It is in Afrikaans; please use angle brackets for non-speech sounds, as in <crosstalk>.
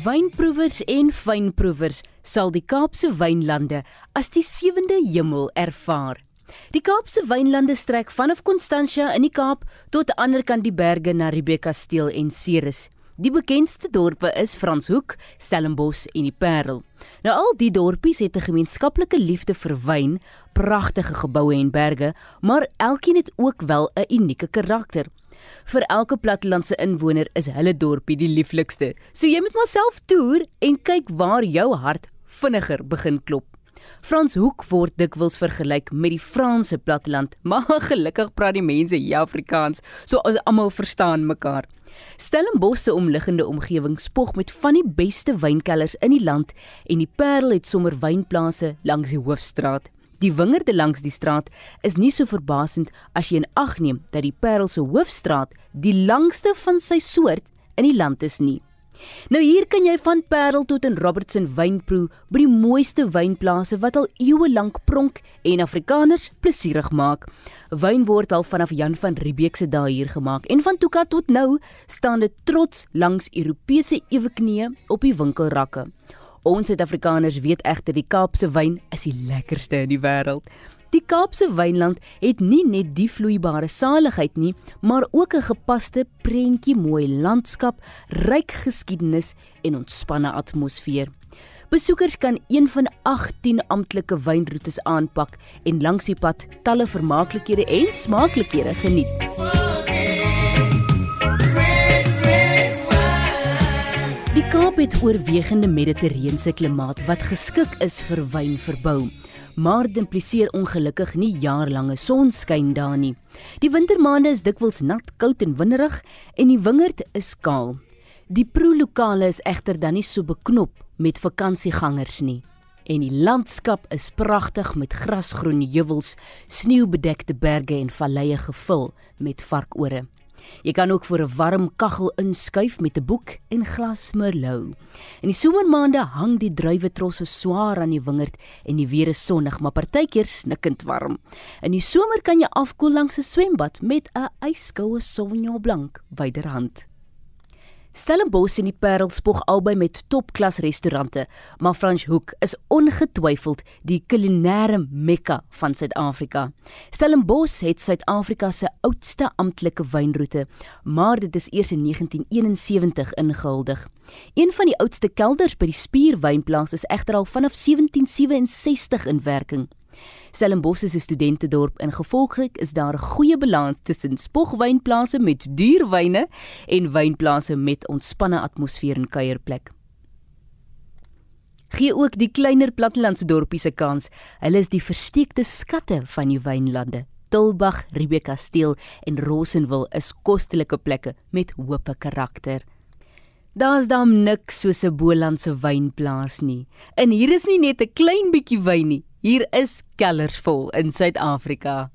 Wynproevers en fynproevers sal die Kaapse wynlande as die sewende hemel ervaar. Die Kaapse wynlande strek vanaf Constantia in die Kaap tot aan die ander kant die berge na Riebeekasteel en Ceres. Die bekendste dorpe is Franshoek, Stellenbosch en die Parel. Nou al die dorpies het 'n gemeenskaplike liefde vir wyn, pragtige geboue en berge, maar elkeen het ook wel 'n unieke karakter. Vir elke plattelandse inwoner is hulle dorpie die lieflikste. So jy moet maar self toer en kyk waar jou hart vinniger begin klop. Franshoek word dikwels vergelyk met die Franse platteland, <laughs> maar gelukkig praat die mense hier Afrikaans, so as almal verstaan mekaar. Stellenbosch se omliggende omgewing spog met van die beste wynkellers in die land en die Parel het sommer wynplase langs die hoofstraat. Die wingerde langs die straat is nie so verbasend as jy in ag neem dat die Parel se hoofstraat die langste van sy soort in die land is nie. Nou hier kan jy van Parel tot in Robertson wynproe by die mooiste wynplase wat al eeue lank pronk en Afrikaners plesierig maak. Wyn word al vanaf Jan van Riebeeck se dae hier gemaak en van Tuka tot nou staan dit trots langs Europese eweknieë op die winkelrakke. Ons Suid-Afrikaners weet egter die Kaapse wyn is die lekkerste in die wêreld. Die Kaapse wynland het nie net die vloeibare saligheid nie, maar ook 'n gepaste prentjie mooi landskap, ryk geskiedenis en ontspanne atmosfeer. Besoekers kan een van 18 amptelike wynroetes aanpak en langs die pad talle vermaaklikhede en smaaklikhede geniet. Die Kaap het oorwegende mediterrane klimaat wat geskik is vir wynverbou. Maar dit impliseer ongelukkig nie jaarlange sonskyn daar nie. Die wintermaande is dikwels nat, koud en winderig en die wingerd is kaal. Die proelokale is egter dan nie so beknop met vakansiegangers nie. En die landskap is pragtig met grasgroen heuwels, sneeubedekte berge en valleie gevul met varkore. Jy kan ook voor 'n warm kaggel inskuif met 'n boek en glas merlot. In die somermaande hang die druiwetrosse swaar aan die wingerd en die weer is sonnig, maar partykeer snikkend warm. In die somer kan jy afkoel langs 'n swembad met 'n yskoue Sauvignon Blanc byderhand. Stellenbosch en die Parel spog albei met topklas restaurante, maar Franshoek is ongetwyfeld die kulinaire mekka van Suid-Afrika. Stellenbosch het Suid-Afrika se oudste amptelike wynroete, maar dit is eers in 1971 ingehuldig. Een van die oudste kelders by die Spierwynplaas is egter al vanaf 1767 in werking. Stellenbosch is 'n studentedorp en gevolglik is daar 'n goeie balans tussen spogwynplase met duur wyne en wynplase met ontspanne atmosfeer en kuierplek. Gee ook die kleiner plattelandse dorpies 'n kans. Hulle is die versteekte skatte van die wynlande. Tilbag, Riebeekasteel en Rosenwil is kostelike plekke met hoë karakter. Daar's dan niks soos 'n Bolandse wynplaas nie. En hier is nie net 'n klein bietjie wyn nie. Hier is kellers vol in Suid-Afrika.